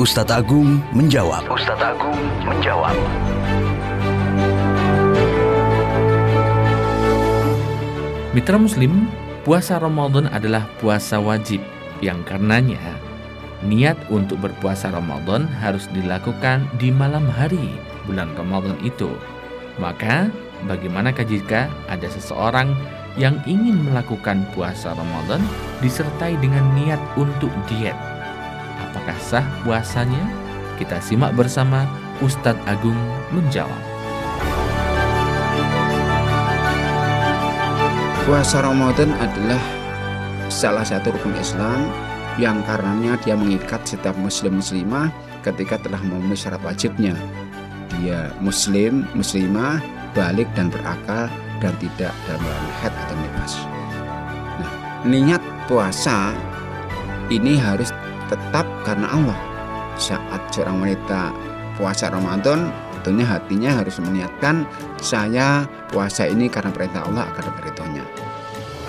Ustadz Agung menjawab. Ustadz Agung menjawab. Mitra Muslim, puasa Ramadan adalah puasa wajib yang karenanya niat untuk berpuasa Ramadan harus dilakukan di malam hari bulan Ramadan itu. Maka, bagaimanakah jika ada seseorang yang ingin melakukan puasa Ramadan disertai dengan niat untuk diet. Apakah sah puasanya? Kita simak bersama Ustadz Agung menjawab. Puasa Ramadan adalah salah satu rukun Islam yang karenanya dia mengikat setiap muslim muslimah ketika telah memenuhi syarat wajibnya. Dia muslim, muslimah, balik dan berakal dan tidak dalam head atau nifas. Nah, niat puasa ini harus tetap karena Allah. Saat seorang wanita puasa Ramadan, tentunya hatinya harus meniatkan saya puasa ini karena perintah Allah agar beritonya.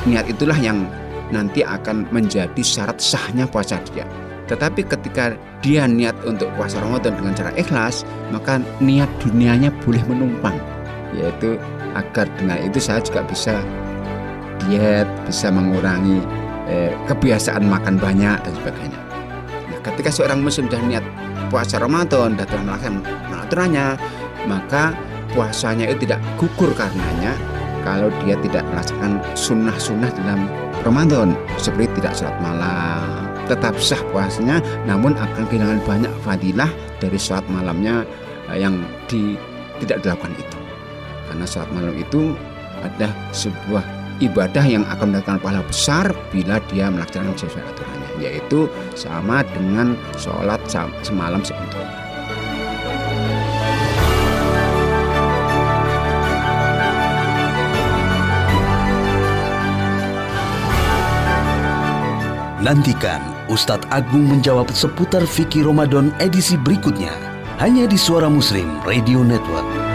Niat itulah yang nanti akan menjadi syarat sahnya puasa dia. Tetapi ketika dia niat untuk puasa Ramadan dengan cara ikhlas, maka niat dunianya boleh menumpang, yaitu agar dengan itu saya juga bisa diet, bisa mengurangi eh, kebiasaan makan banyak dan sebagainya. Ketika seorang muslim sudah niat puasa Ramadan dan telah melakukan aturannya, maka puasanya itu tidak gugur karenanya kalau dia tidak melaksanakan sunnah-sunnah dalam Ramadan seperti tidak sholat malam. Tetap sah puasanya namun akan kehilangan banyak fadilah dari sholat malamnya eh, yang di, tidak dilakukan itu. Karena sholat malam itu adalah sebuah ibadah yang akan mendatangkan pahala besar bila dia melaksanakan sesuai aturannya yaitu sama dengan sholat semalam sebelum Nantikan Ustadz Agung menjawab seputar fikih Ramadan edisi berikutnya hanya di Suara Muslim Radio Network.